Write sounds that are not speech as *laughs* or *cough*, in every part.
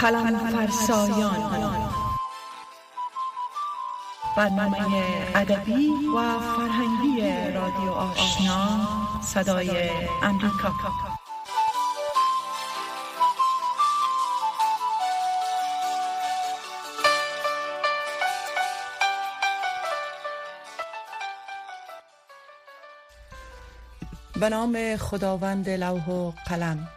قلم فرسایان برنامه ادبی و فرهنگی رادیو آشنا صدای امریکا. به نام خداوند لوح و قلم.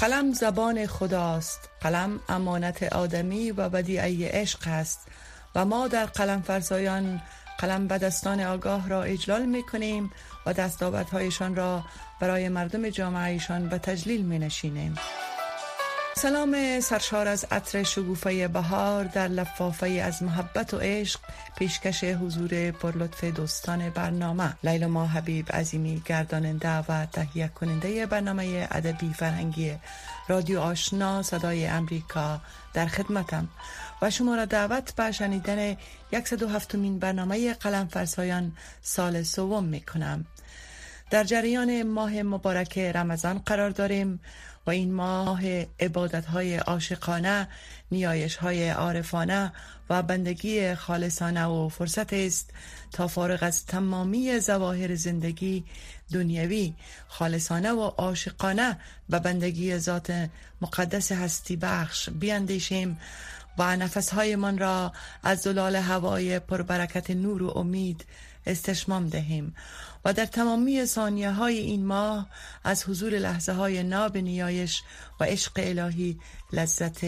قلم زبان خداست قلم امانت آدمی و بدیعی عشق است و ما در قلم فرزایان قلم بدستان آگاه را اجلال می کنیم و دستاوردهایشان را برای مردم جامعهشان به تجلیل می نشینیم. سلام سرشار از عطر شگوفه بهار در لفافه از محبت و عشق پیشکش حضور پرلطف دوستان برنامه. لیلا ما حبیب عظیمی گرداننده و تهیه کننده برنامه ادبی فرهنگی رادیو آشنا صدای امریکا در خدمتم. و شما را دعوت به شنیدن 107 مین برنامه قلم فرسایان سال سوم می کنم. در جریان ماه مبارک رمضان قرار داریم. و این ماه عبادت های عاشقانه نیایش های عارفانه و بندگی خالصانه و فرصت است تا فارغ از تمامی زواهر زندگی دنیوی خالصانه و عاشقانه به بندگی ذات مقدس هستی بخش بیاندیشیم و نفسهایمان را از زلال هوای پربرکت نور و امید استشمام دهیم. و در تمامی ثانیه های این ماه از حضور لحظه های ناب نیایش و عشق الهی لذت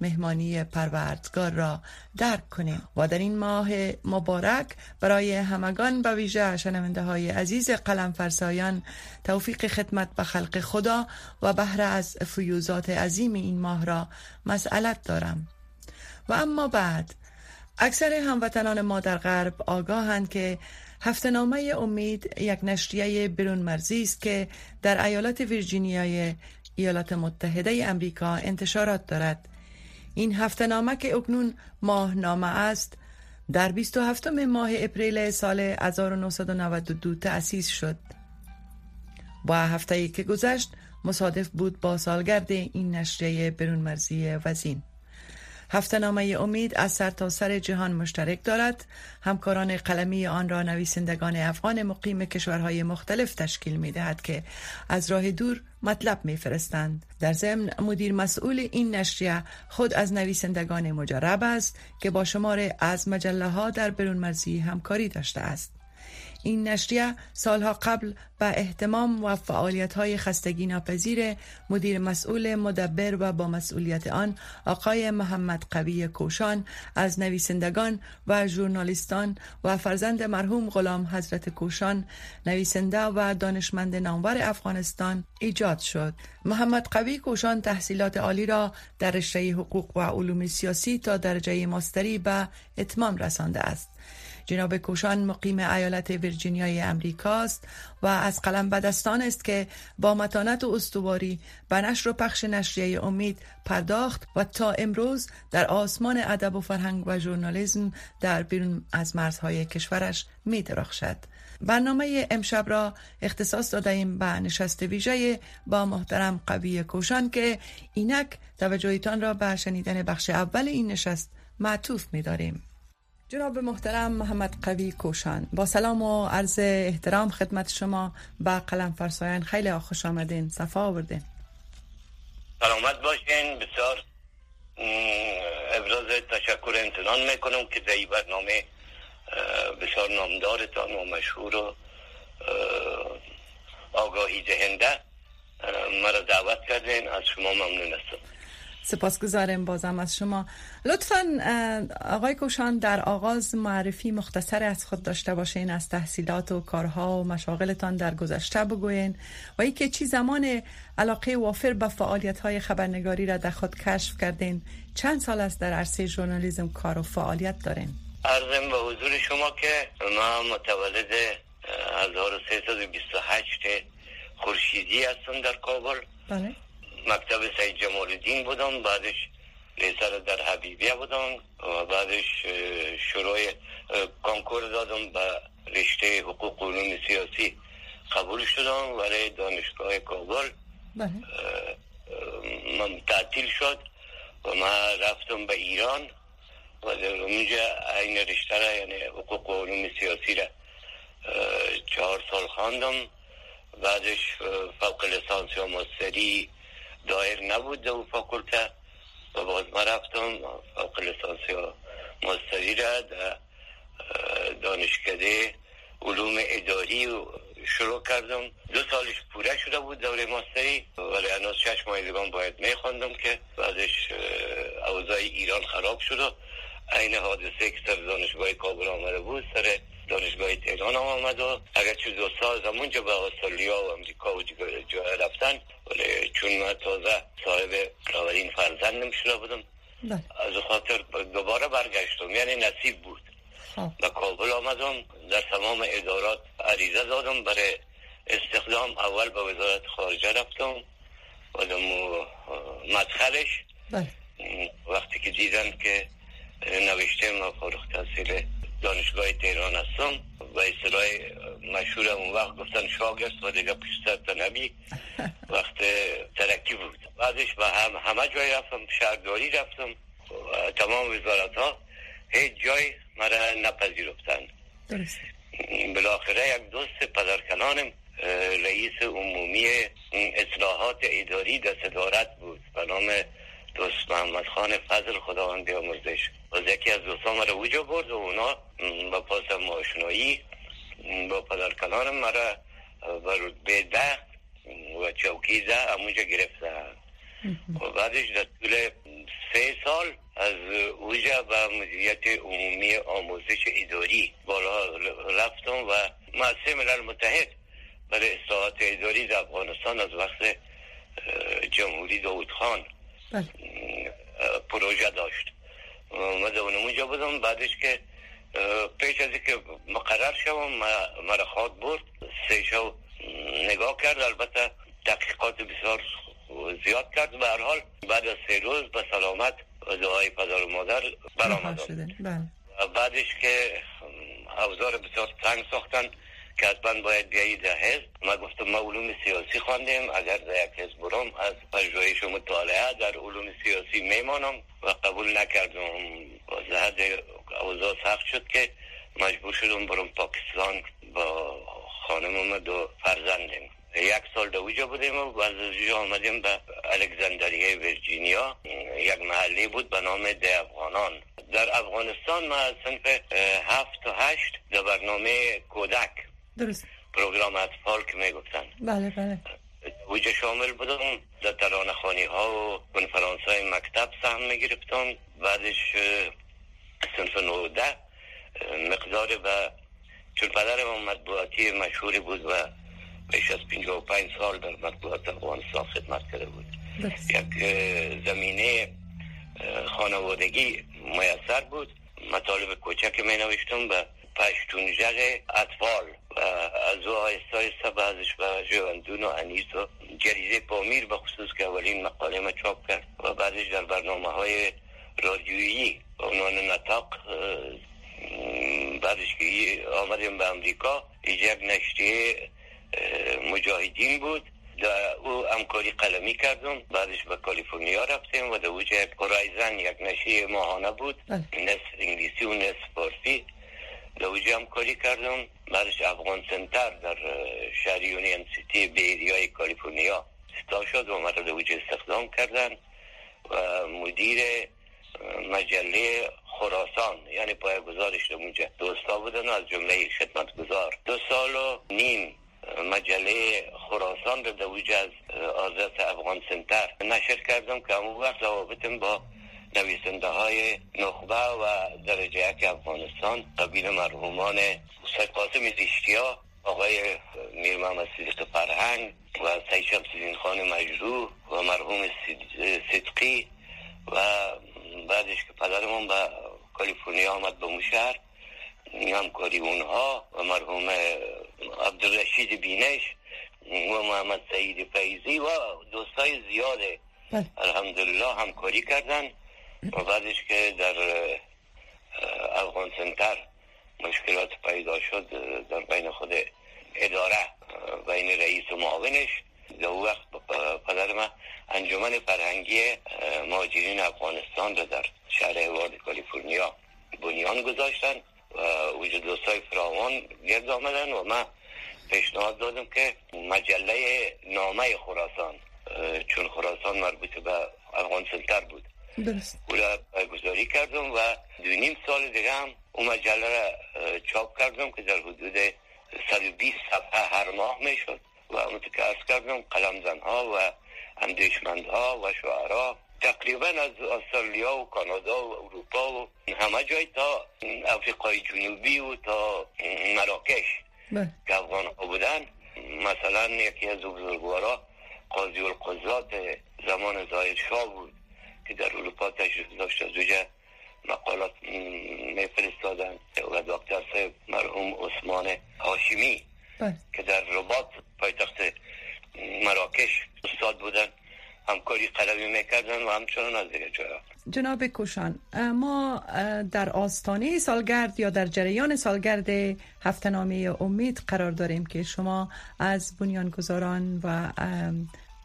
مهمانی پروردگار را درک کنیم. و در این ماه مبارک برای همگان به ویژه شنونده های عزیز قلم فرسایان توفیق خدمت به خلق خدا و بهره از فیوزات عظیم این ماه را مسئلت دارم. و اما بعد اکثر هموطنان ما در غرب آگاهند که هفتنامه امید یک نشریه برون مرزی است که در ایالت ویرجینیای ایالات متحده امریکا انتشارات دارد. این هفتنامه که اکنون ماهنامه است در 27 ماه اپریل سال 1992 تأسیس شد. با هفته که گذشت مصادف بود با سالگرد این نشریه برون مرزی وزین. نامه امید از سرتاسر سر جهان مشترک دارد همکاران قلمی آن را نویسندگان افغان مقیم کشورهای مختلف تشکیل می دهد که از راه دور مطلب می فرستند. در ضمن مدیر مسئول این نشریه خود از نویسندگان مجرب است که با شمار از مجله ها در برون مرزی همکاری داشته است این نشریه سالها قبل به احتمام و فعالیت های خستگی ناپذیر مدیر مسئول مدبر و با مسئولیت آن آقای محمد قوی کوشان از نویسندگان و ژورنالیستان و فرزند مرحوم غلام حضرت کوشان نویسنده و دانشمند نامور افغانستان ایجاد شد. محمد قوی کوشان تحصیلات عالی را در رشته حقوق و علوم سیاسی تا درجه ماستری به اتمام رسانده است. جناب کوشان مقیم ایالت ویرجینیای امریکاست و از قلم بدستان است که با متانت و استواری به نشر و پخش نشریه امید پرداخت و تا امروز در آسمان ادب و فرهنگ و ژورنالیسم در بیرون از مرزهای کشورش می درخشد. برنامه امشب را اختصاص داده ایم به نشست ویژه با محترم قوی کوشان که اینک توجهتان را به شنیدن بخش اول این نشست معطوف می داریم. جناب محترم محمد قوی کوشان با سلام و عرض احترام خدمت شما با قلم فرسایان خیلی خوش آمدین صفا آوردین. سلامت باشین بسیار ابراز تشکر امتنان می‌کنم که در برنامه بسیار نامدارتان و مشهور و آگاهی دهنده مرا دعوت کردین از شما ممنون هستم. سپاسگزارم بازم از شما. لطفا آقای کوشان در آغاز معرفی مختصر از خود داشته باشین از تحصیلات و کارها و مشاغلتان در گذشته بگوین و اینکه چی زمان علاقه وافر به فعالیت های خبرنگاری را در خود کشف کردین چند سال است در عرصه ژورنالیسم کار و فعالیت دارین؟ ارزم به حضور شما که ما متولد 1328 خورشیدی هستم در کابل. بله. مکتب سید جمال الدین بودم. بعدش لیسر در حبیبیه بودم و بعدش شروع کنکور دادم به رشته حقوق علوم سیاسی قبول شدم برای دانشگاه کابل. بله. من تعطیل شد و من رفتم به ایران و در اونجا این رشته را یعنی حقوق و علوم سیاسی را چهار سال خواندم. بعدش فوق لیسانس یا مستری دایر نبود در فاکولته. و باز من رفتم فوق لیسانس یا مستری را در دانشکده علوم اداری شروع کردم. دو سالش پوره شده بود دوره ماستری. ولی هنوز شش ماه دیگه باید میخواندم که بعدش اوضاع ایران خراب شد این حادثه که سر دانشگاه کابل آمده بود سر دانشگاه تهران هم آمد و اگر چه دو سال همونجا به استرالیا و امریکا و جای رفتن ولی چون من تازه صاحب اولین فرزندم شده بودم بله. از خاطر دوباره برگشتم یعنی نصیب بود خب. به کابل آمدم در تمام ادارات عریضه دادم برای استخدام اول به وزارت خارجه رفتم و مدخلش بله. وقتی که دیدن که نوشته ما فارغ تحصیل دانشگاه تهران هستم و اصطلاح مشهور اون وقت گفتن شاگرد و دیگه پیشتر نبی. *laughs* وقت ترکی بود. بعدش به هم همه جای رفتم شهرداری رفتم. تمام وزارت ها هیچ جای مرا نپذیرفتن. بالاخره یک دوست پدرکنانم رئیس عمومی اصلاحات اداری در صدارت بود. به نام دوست محمد خان فضل خداوند بیامرزش از یکی از دوستان مرا اوجا برد و اونا با پاس ماشنایی با پدرکنانم مرا به رتبه ده و چوکی ده امونجا گرفتن. و بعدش در طول سه سال از اوجا به مدیریت عمومی آموزش اداری بالا رفتم و مؤسسه ملل متحد برای اصلاحات اداری در افغانستان از وقت جمهوری داود خان. بله. پروژه داشت. من اونجا بودم. بعدش که پیش از که مقرر شوم مرا خواد برد سه شو نگاه کرد. البته تحقیقات بسیار زیاد کرد. به هر حال بعد از سه روز به سلامت دعای پدر و مادر برآمدم. بله. بعدش که اوزار بسیار تنگ ساختن. که حتما باید بیایی در حزب ما گفتم ما علوم سیاسی خواندیم. اگر در یک حزب برم از پژوهش و مطالعه در علوم سیاسی میمانم و قبول نکردم. زهد اوضاع سخت شد که مجبور شدم برم پاکستان با خانم و دو فرزندیم. یک سال در اوجا بودیم و از اوجا آمدیم به الکساندریه ویرجینیا یک محلی بود به نام ده افغانان. در افغانستان ما از سنف هفت و هشت در برنامه کودک درست. پروگرام اطفال که می‌گفتن. بله بله. اوجا شامل بودم در ترانه خانی ها و کنفرانس های مکتب سهم می‌گرفتم بعدش سنف نوده مقدار و چون پدرم مطبوعاتی مشهوری بود و بیش از پنج سال در مطبوعات افغانستان خدمت کرده بود. یک زمینه خانوادگی میسر بود. مطالب کوچک می نوشتم به پشتون جغ اطفال. از او آیسته آیسته بعضش به جواندون و انیس و جریزه پامیر به خصوص که اولین مقاله ما چاپ کرد و بعدش در برنامه های رادیویی به عنوان نطاق بعدش که آمدیم به امریکا یک نشریه مجاهدین بود. در او همکاری قلمی کردم. بعدش به کالیفرنیا رفتیم و در اوجه هورایزن یک نشریه ماهانه بود. بله. نصف انگلیسی و نصف فارسی. در اوجه همکاری کردم. بعدش افغان سنتر در شهر یونین سیتی به کالیفرنیا ستا شد و مرا در اوجه استخدام کردن و مدیر مجله خراسان یعنی پای گزارش اونجا دوستا بودن از جمله خدمتگزار. دو سال و نیم مجله خراسان در از آزاد افغان سنتر نشر کردم که همون وقت روابطم با نویسنده های نخبه و درجه یک افغانستان قبیل مرحومان سید قاسم زیشتیا آقای میر محمد صدیق فرهنگ و سید شمس خان مجروح و مرحوم صدقی و بعدش که پدرمون به کالیفرنیا آمد به موشهر همکاری اونها و مرحوم عبدالرشید بینش و محمد سعید فیزی و دوستای زیاده بله. الحمدلله همکاری کردن و بعدش که در افغان سنتر مشکلات پیدا شد در بین خود اداره بین رئیس و معاونش در وقت پدر من انجمن فرهنگی مهاجرین افغانستان رو در شهر وارد کالیفرنیا بنیان گذاشتن و وجود دوستای فراوان گرد آمدن و من پیشنهاد دادم که مجله نامه خراسان چون خراسان مربوط به افغان سلطر بود. درست. او گذاری کردم و دو نیم سال دیگه هم اون مجله را چاپ کردم که در حدود 120 صفحه هر ماه می‌شد و اون که ارز کردم قلم ها و ها و شعرا. تقریبا از استرالیا و کانادا و اروپا و همه جای تا افریقای جنوبی و تا مراکش بله. که افغان ها بودن. مثلا یکی از بزرگوارا قاضی القضات زمان زاید شاه بود. که در اروپا تشریف داشت از مقالات میفرستادن و دکتر صاحب مرحوم عثمان هاشمی بله. که در رباط پایتخت مراکش استاد بودن همکاری قلبی می‌کردن و همچنان از دیگه جایا جناب کوشان ما در آستانه سالگرد یا در جریان سالگرد هفتنامه امید قرار داریم که شما از بنیانگذاران و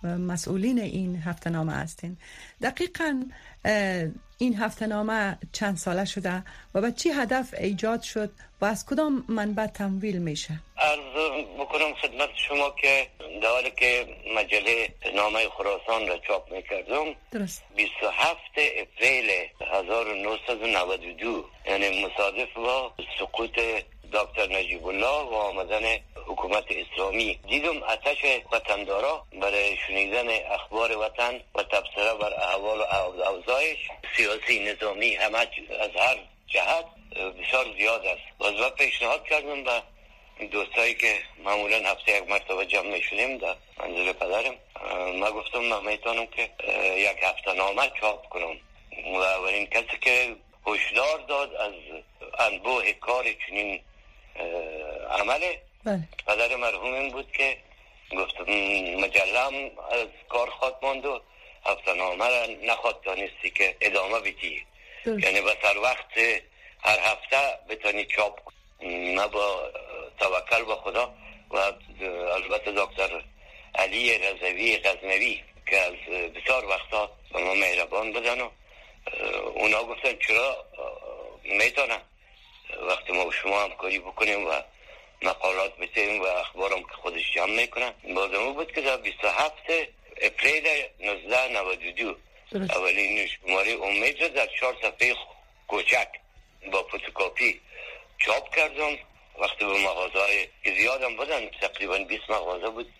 مسئولین این هفته نامه هستین. دقیقا این هفته نامه چند ساله شده و به چی هدف ایجاد شد و از کدام منبع تمویل میشه؟ ارز بکنم خدمت شما که در که مجله نامه خراسان را چاپ می‌کردم درست. 27 اپریل 1992 یعنی مصادف با سقوط دکتر نجیب الله و آمدن حکومت اسلامی. دیدم اتش وطندارا برای شنیدن اخبار وطن و تبصره بر احوال و اوضاعش سیاسی نظامی همه از هر جهت بسیار زیاد است. باز و پیشنهاد کردم به دوستایی که معمولا هفته یک مرتبه جمع می شدیم در منزل پدرم ما گفتم من می‌تونم که یک هفته نامه چاپ کنم. و اولین کسی که هشدار داد از انبوه کار چنین عمله بله. پدر مرحوم این بود که گفت مجلم از کار خواد ماند و هفته نامه را نخواد دانستی که ادامه بیتی یعنی به سر وقت هر هفته بتانی چاپ نه با توکل به خدا و البته دکتر علی رضوی غزنوی که از بسیار وقتا به ما مهربان بودن و اونا گفتن چرا می‌تونن وقتی ما شما همکاری بکنیم و مقالات بتیم و اخبارم که خودش جمع می‌کنن. بازمو بود که در 27 اپریل 1992 اولین شماره امید رو در چهار صفحه کوچک با فوتوکاپی چاپ کردم. وقتی به مغازه های که زیادم بودن تقریبا 20 مغازه بود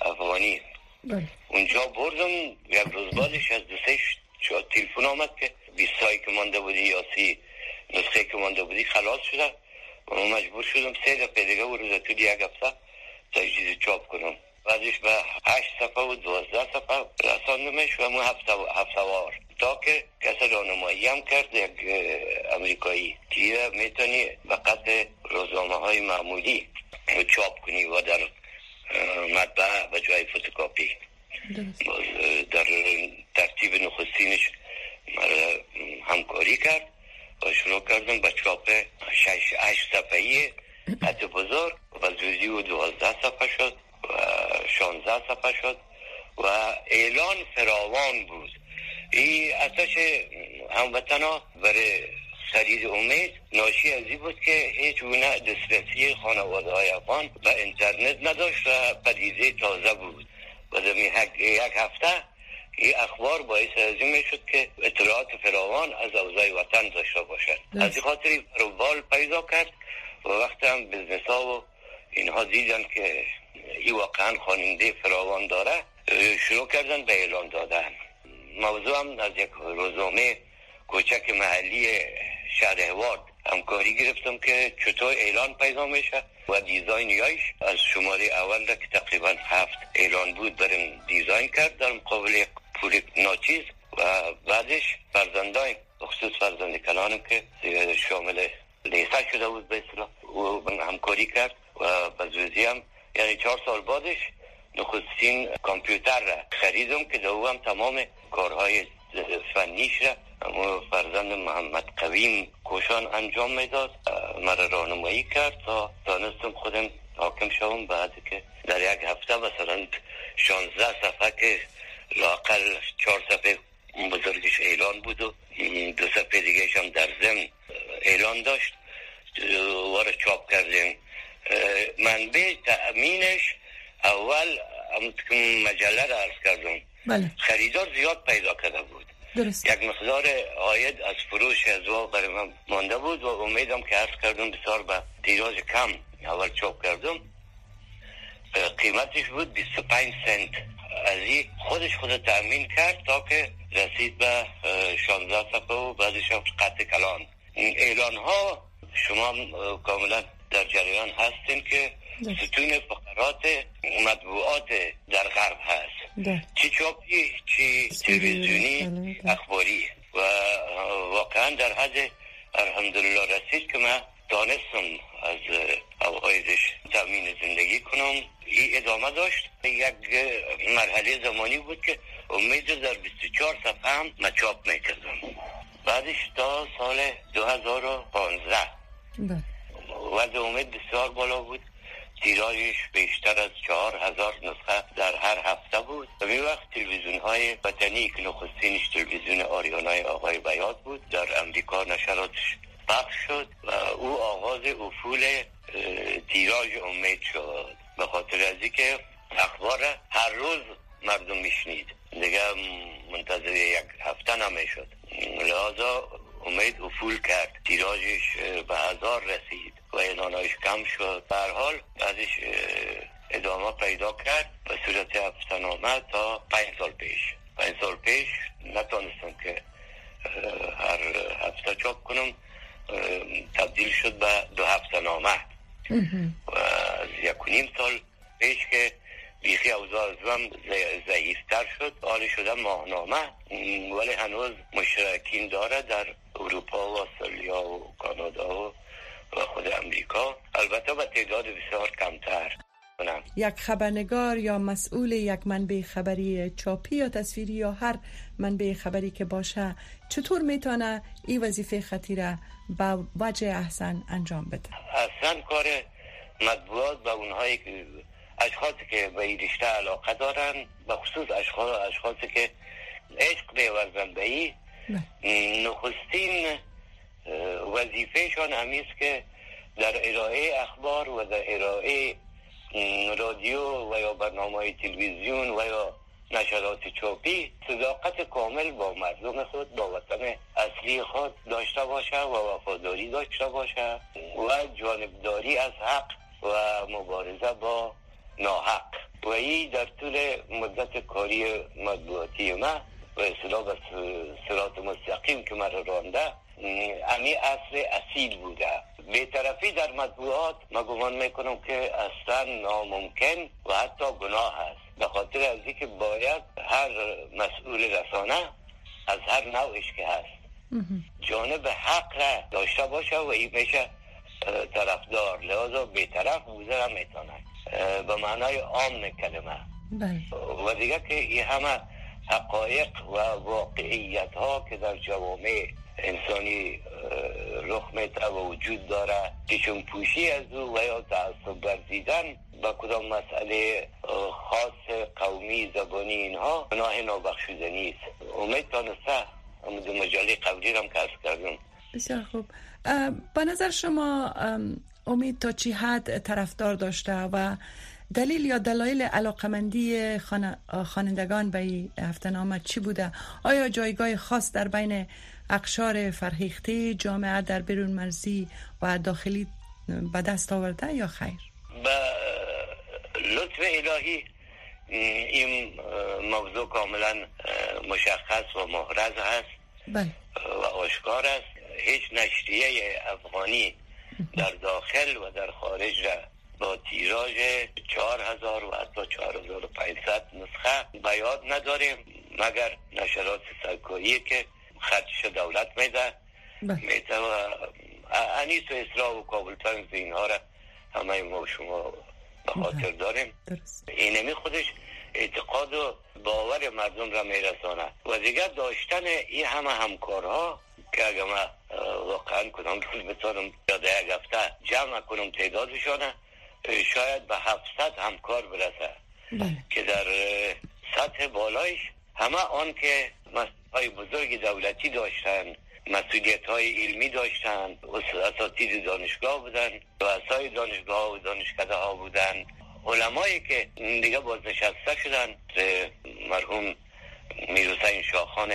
افغانی. بله. اونجا بردم یک روز بعدش از دوستش تلفن آمد که 20 سایی که مانده بودی یا سی نسخه که مانده بودی خلاص شده. مجبور شدم سه دفعه دیگه و روز تو یک هفته تجدید چاپ کنم بعدش به هشت صفحه و دوازده صفحه رساندمش و مو هفته وار تا که کس رانمایی هم کرد یک امریکایی که می‌تونی فقط روزنامه های معمولی چاپ کنی و در مطبع و جای فوتوکاپی در ترتیب نخستینش همکاری کرد شروع کردم به چاپ شش هشت صفحهی قد بزرگ و زودی و دوازده صفحه شد و شانزده صفحه شد و اعلان فراوان بود. این اتش هموطنا برای خرید امید ناشی از این بود که هیچ گونه دسترسی خانواده های افغان و اینترنت نداشت و پدیده تازه بود. و یک هفته این اخبار باعث از این می‌شد که اطلاعات فراوان از اوضاع وطن داشته باشد. از این خاطر روبال پیدا کرد و وقتی هم بزنس ها و اینها دیدن که این واقعا خواننده فراوان داره شروع کردن به اعلان دادن. موضوع هم از یک روزنامه کوچک محلی شهر هوارد همکاری گرفتم که چطور اعلان پیدا میشه و دیزاین یایش از شماره اول که تقریبا هفت اعلان بود بریم دیزاین کرد. در مقابل پول ناچیز و بعدش فرزندای خصوص فرزند کلانم که شامل لیسه شده بود به اصلا او همکاری کرد و بزوزی هم یعنی چهار سال بعدش نخستین کامپیوتر را خریدم که دو هم تمام کارهای فنیش فرزند محمد قویم کوشان انجام می‌داد. مرا راهنمایی کرد تا دانستم خودم حاکم شوم. بعد که در یک هفته مثلا شانزده صفحه که لاقل چهار صفحه بزرگش اعلان بود و دو صفحه دیگه هم در ضمن اعلان داشت. وارد چاپ کردیم. منبع تأمینش اول مجله را عرض کردم. بله. خریدار زیاد پیدا کرده بود درست. یک مقدار آید از فروش از برای من مانده بود و امیدم که عرض کردم بسیار به دیراز کم اول چاپ کردم قیمتش بود 25 سنت از این خودش خود تأمین کرد تا که رسید به 16 صفحه و بعدش قطع کلان اعلان ها شما کاملا در جریان هستین که ستون فقرات مطبوعات در غرب هست. چی چاپی چی تلویزیونی بله، اخباری. و واقعا در حد الحمدلله رسید که من دانستم از اوایدش تامین زندگی کنم. این ادامه داشت. یک مرحله زمانی بود که امید در 24 صفحه هم مچاپ می‌کردم. بعدش تا سال 2015 بله. وضع امید بسیار بالا بود. تیراژش بیشتر از چهار هزار نسخه در هر هفته بود. و می وقت تلویزیون های وطنی که نخستینش تلویزیون آریانای آقای بیاد بود در امریکا نشراتش پخش شد و او آغاز افول تیراژ امید شد. به خاطر از که اخبار هر روز مردم میشنید. دیگه منتظر یک هفته نمی‌شد. لحاظا امید افول کرد. تیراژش به هزار رسید و اعلانایش کم شد. در حال بعدش ادامه پیدا کرد. به صورت هفته تا پنج سال پیش. پنج سال پیش نتانستم که هر هفته چاپ کنم. تبدیل شد به دو هفته نامه و از یک و نیم سال پیش که بیخی اوضاع هم ضعیفتر شد. حالی شده ماهنامه. ولی هنوز مشترکین داره در اروپا و استرالیا و کانادا و و خود امریکا. البته به تعداد بسیار کمتر. یک خبرنگار یا مسئول یک منبع خبری چاپی یا تصویری یا هر منبع خبری که باشه چطور می‌تونه این وظیفه خطیره با وجه احسن انجام بده؟ اصلا کار مطبوعات به اونهایی که اشخاصی که به این رشته علاقه دارن به خصوص اشخاص اشخاصی که عشق بیورزن به این بله. نخستین وظیفهشان همیست که در ارائه اخبار و در ارائه رادیو و یا برنامه تلویزیون و یا نشرات چوپی صداقت کامل با مردم خود با وطن اصلی خود داشته باشه و وفاداری داشته باشه و جانبداری از حق و مبارزه با ناحق. و این در طول مدت کاری مطبوعاتی ما و اصلا به سرات مستقیم که مرا رانده امی اصل اصیل بوده. طرفی در مطبوعات ما گمان می‌کنم که اصلا ناممکن و حتی گناه است. به خاطر از اینکه باید هر مسئول رسانه از هر نوعش که هست جانب حق را داشته باشه و این میشه طرفدار. لحاظا طرف بوده هم می‌تونه به معنای عام کلمه. بله. و دیگه که این همه حقایق و واقعیت ها که در جوامع انسانی رخ میته و وجود داره که چون پوشی از او و یا تعصب ورزیدن با کدام مسئله خاص قومی زبانی اینها گناه نابخشوده نیست. امید تانسته. دو مجالی قبلی هم کسب کردم. بسیار خوب. به نظر شما امید تا چی حد طرفدار داشته و دلیل یا دلایل علاقمندی خوانندگان به این هفته چی بوده؟ آیا جایگاه خاص در بین اقشار فرهیخته جامعه در بیرون مرزی و داخلی به دست آورده یا خیر؟ به لطف الهی این موضوع کاملا مشخص و محرز هست بله. و آشکار است هیچ نشریه افغانی در داخل و در خارج را با تیراژ چهار هزار و حتی چهار هزار و پینصد نسخه بیاد نداریم مگر نشرات سرکاری که خرجش دولت میده بله. میده و انیس و اسرا و کابل اینها را همه ما شما به خاطر بله. داریم اینمی خودش اعتقاد و باور مردم را میرسانه و دیگر داشتن این همه همکارها که اگر ما واقعا کدام روز بتانم یاده یک هفته جمع کنم تعدادشانه شاید به هفتصد همکار برسه بله. که در سطح بالایش همه آن که های بزرگ دولتی داشتن مسئولیت های علمی داشتن اساتید دانشگاه بودن رؤسای دانشگاه و دانشکده ها بودن علمایی که دیگه بازنشسته شدن مرحوم میرحسین شاخان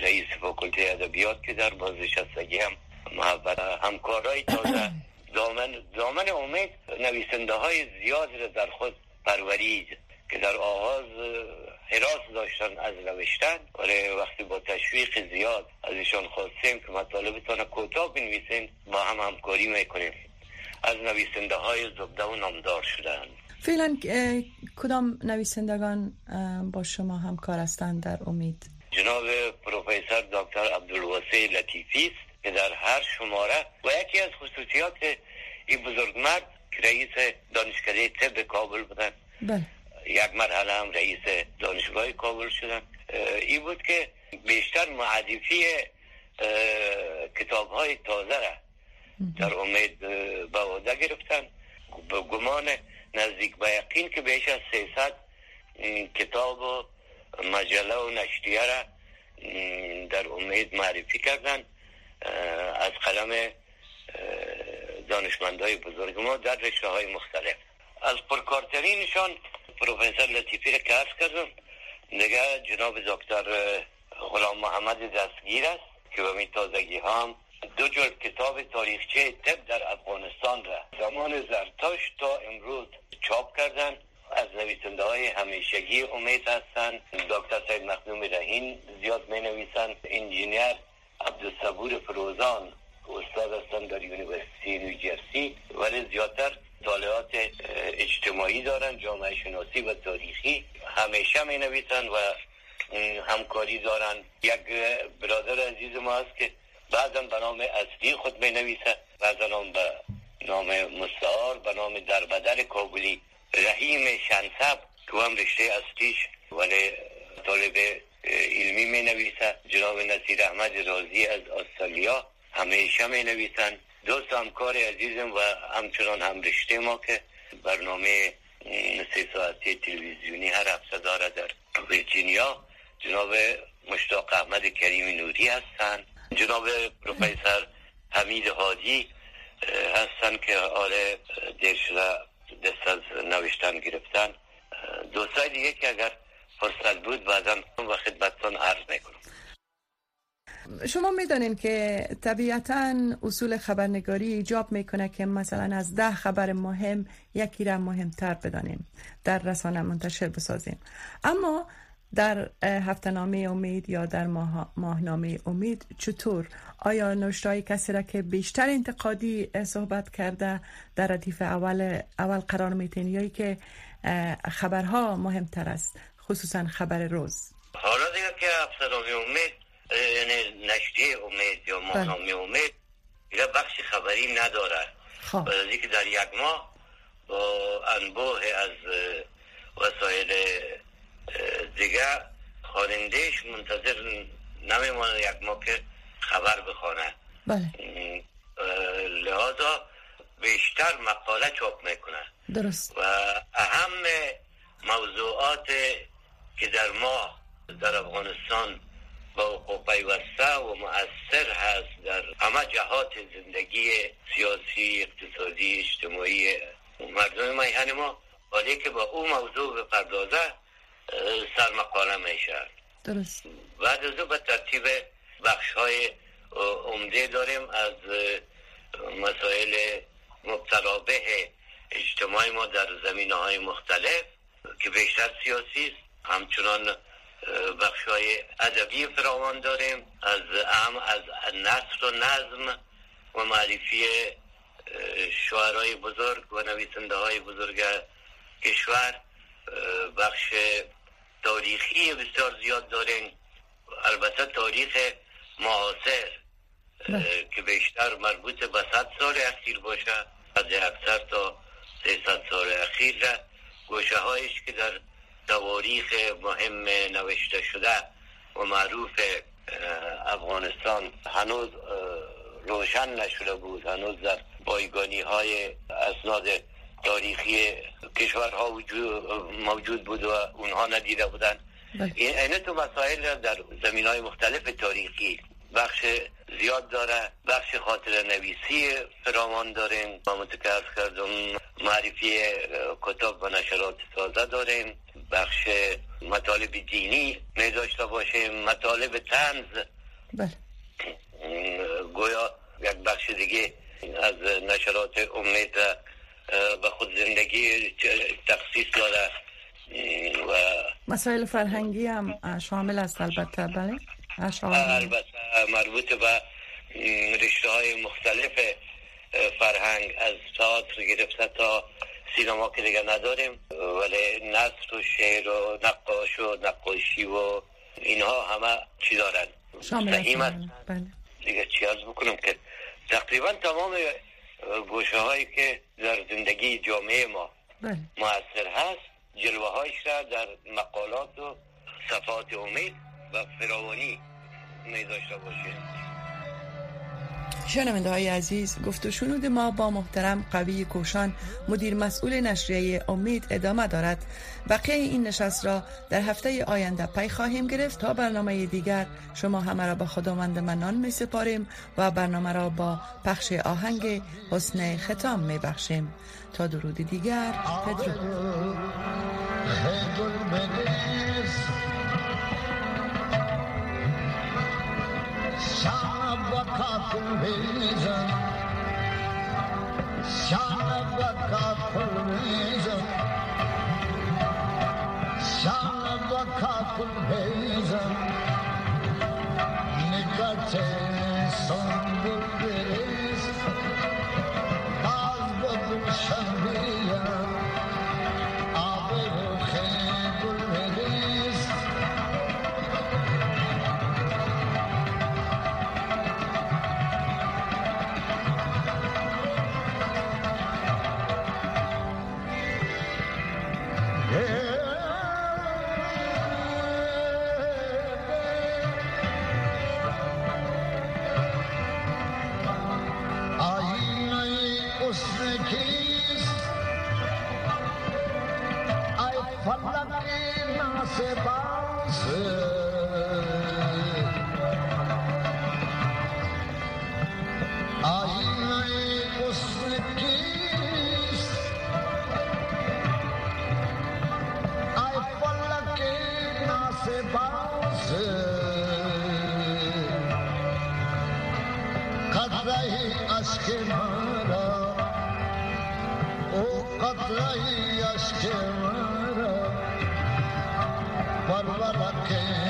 رئیس فاکولته ادبیات که در بازنشستگی هم محبت همکارای تازه *coughs* دامن, دامن امید نویسنده های زیاد را در خود پرورید که در آغاز حراس داشتن از نوشتن. ولی وقتی با تشویق زیاد از ایشان خواستیم که مطالبتان کوتاه بنویسین با هم همکاری می‌کنیم. از نویسنده های زبده و نامدار شدن فعلا کدام نویسندگان با شما همکار هستند در امید؟ جناب پروفسور دکتر عبدالواسع لطیفی است که در هر شماره و یکی از خصوصیات این بزرگمرد که رئیس دانشکده طب کابل بودن. بله. یک مرحله هم رئیس دانشگاه کابل شدن. این بود که بیشتر معدفی کتاب های تازه را در امید به عهده گرفتن. به گمان نزدیک به یقین که بیش از 300 کتاب و مجله و نشریه را در امید معرفی کردن. از قلم دانشمندهای بزرگ ما در رشته های مختلف. از پرکارترینشان پروفسور لطیفی را که کردم دیگه جناب دکتر غلام محمد دستگیر است که به تازگی هم دو جلد کتاب تاریخچه طب در افغانستان را زمان زرتاش تا امروز چاپ کردن. از نویسنده های همیشگی امید هستند دکتر سید مخدوم رهین زیاد می نویسند انجینیر عبدالصبور فروزان استاد هستند در یونیورسیتی نیوجرسی ولی زیادتر مطالعات اجتماعی دارن جامعه شناسی و تاریخی. همیشه می نویسن و همکاری دارن. یک برادر عزیز ما هست که بعضا به نام اصلی خود می نویسه بعضا به نام مستعار به نام دربدر کابلی. رحیم شنسب که هم رشته اصلیش ولی طالب علمی می نویسه جناب نصیر احمد رازی از استرالیا همیشه می نویسن دوست همکار عزیزم و همچنان هم رشته ما که برنامه سه ساعتی تلویزیونی هر هفته داره در ویرجینیا. جناب مشتاق احمد کریم نوری هستند جناب پروفسور حمید حاجی هستن که آره دیر شده دست از نوشتن گرفتن. دوستای دیگه که اگر فرصت بود بعدا و خدمتتان عرض می‌کنم. شما می‌دانین که طبیعتا اصول خبرنگاری ایجاب می‌کنه که مثلا از ده خبر مهم یکی را مهمتر بدانیم در رسانه منتشر بسازیم اما در نامه امید یا در ماه... ماهنامه امید چطور آیا نوشتای کسی را که بیشتر انتقادی صحبت کرده در ردیف اول اول قرار میتین یا که خبرها مهمتر است خصوصا خبر روز؟ حالا دیگه که نامه امید یعنی نشریه امید یا ماهنامه بله. امید دیگه بخش خبری نداره. خب. که در یک ماه با انبوه از وسایل دیگه خوانندهش منتظر نمیمانه یک ماه که خبر بخوانه بله. لحاظا بیشتر مقاله چاپ می‌کنه. درست. و اهم موضوعات که در ما در افغانستان با پیوسته و مؤثر هست در همه جهات زندگی سیاسی اقتصادی اجتماعی مردم میهن ما ولی که با او موضوع بپردازه سر مقاله میشه. درست. بعد از به ترتیب بخش های عمده داریم از مسائل مبترابه اجتماعی ما در زمینه های مختلف که بیشتر سیاسی است. همچنان بخش های ادبی فراوان داریم. از ام از نصر و نظم و معرفی شعرهای بزرگ و نویسنده های بزرگ کشور بخش تاریخی بسیار زیاد داریم. البته تاریخ معاصر بله. که بیشتر مربوط به صد سال اخیر باشه از اکثر تا 300 سال اخیر را گوشه هایش که در تواریخ مهم نوشته شده و معروف افغانستان هنوز روشن نشده بود هنوز در بایگانی های اسناد تاریخی کشورها موجود بود و اونها ندیده بودن بله. این تو مسائل در زمین های مختلف تاریخی بخش زیاد داره بخش خاطر نویسی فرامان داریم. ما متکرف کردم معرفی کتاب و نشرات تازه داریم. بخش مطالب دینی می داشته باشیم. مطالب تنز بله. گویا یک بخش دیگه از نشرات امید به خود زندگی تخصیص داره. و مسائل فرهنگی هم شامل است البته بله؟ البته مربوط به رشته های مختلف فرهنگ از تئاتر گرفته تا سینما که دیگه نداریم. ولی نصر و شعر و نقاش و نقاشی و اینها همه چی دارن. شامل بله. دیگه چی از بکنم که تقریبا تمام گوشه هایی که در زندگی جامعه ما بله. موثر هست جلوه هایش را در مقالات و صفات امید و فراوانی می داشته باشیم. شنونده های عزیز گفت و شنود ما با محترم قوی کوشان مدیر مسئول نشریه امید ادامه دارد. بقیه این نشست را در هفته آینده پی خواهیم گرفت تا برنامه دیگر شما همه را به خداوند منان می سپاریم و برنامه را با پخش آهنگ حسن ختام می بخشیم. تا درود دیگر پدرو. kapılmayacağım Şana da kapılmayacağım Şana da kapılmayacağım Nikate sandık vereceğim Yeah.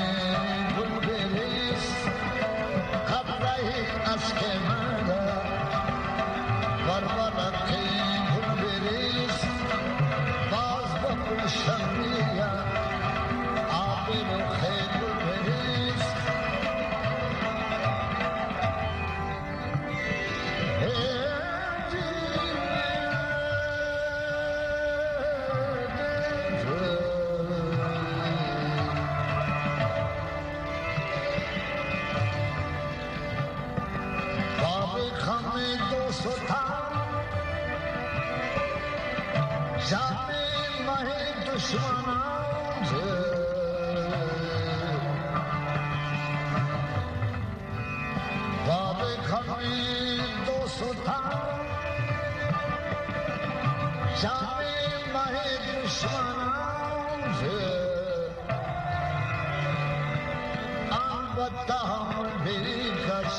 البته همون بری کش